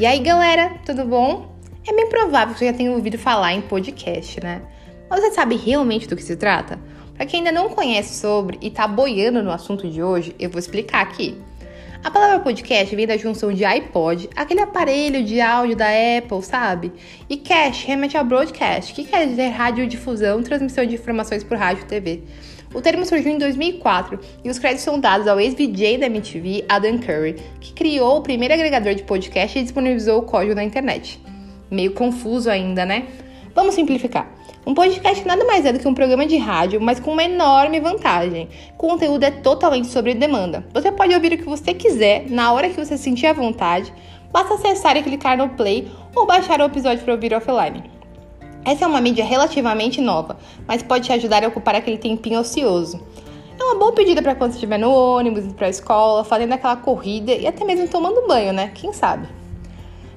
E aí, galera, tudo bom? É bem provável que você já tenha ouvido falar em podcast, né? Mas você sabe realmente do que se trata? Para quem ainda não conhece sobre e tá boiando no assunto de hoje, eu vou explicar aqui. A palavra podcast vem da junção de iPod, aquele aparelho de áudio da Apple, sabe? E cast remete a broadcast, que quer dizer radiodifusão, transmissão de informações por rádio e TV. O termo surgiu em 2004 e os créditos são dados ao ex-VJ da MTV, Adam Curry, que criou o primeiro agregador de podcast e disponibilizou o código na internet. Meio confuso ainda, né? Vamos simplificar. Um podcast nada mais é do que um programa de rádio, mas com uma enorme vantagem. O conteúdo é totalmente sobre demanda. Você pode ouvir o que você quiser, na hora que você sentir à vontade, basta acessar e clicar no play ou baixar o episódio para ouvir offline. Essa é uma mídia relativamente nova, mas pode te ajudar a ocupar aquele tempinho ocioso. É uma boa pedida para quando você estiver no ônibus, indo para a escola, fazendo aquela corrida e até mesmo tomando banho, né? Quem sabe?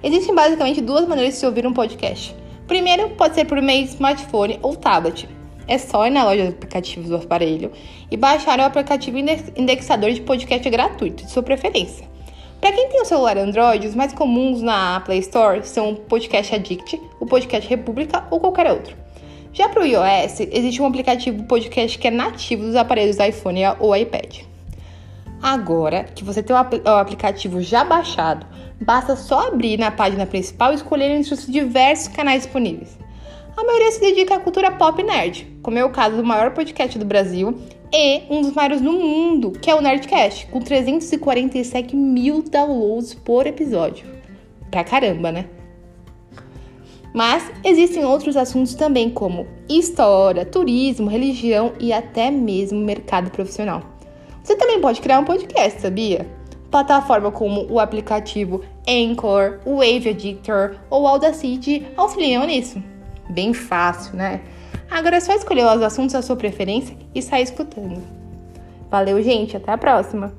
Existem basicamente duas maneiras de se ouvir um podcast. Primeiro, pode ser por meio de smartphone ou tablet. É só ir na loja de aplicativos do aparelho e baixar o aplicativo indexador de podcast gratuito, de sua preferência. Para quem tem o um celular Android, os mais comuns na Play Store são o Podcast Addict, o Podcast República ou qualquer outro. Já para o iOS, existe um aplicativo podcast que é nativo dos aparelhos iPhone ou iPad. Agora que você tem o aplicativo já baixado, basta só abrir na página principal e escolher entre os diversos canais disponíveis. A maioria se dedica à cultura pop nerd, como é o caso do maior podcast do Brasil e um dos maiores no mundo, que é o Nerdcast, com 347 mil downloads por episódio. Pra caramba, né? Mas existem outros assuntos também, como história, turismo, religião e até mesmo mercado profissional. Você também pode criar um podcast, sabia? Plataforma como o aplicativo Anchor, o Wave Editor ou Audacity auxiliam nisso. Bem fácil, né? Agora é só escolher os assuntos da sua preferência e sair escutando. Valeu, gente, até a próxima!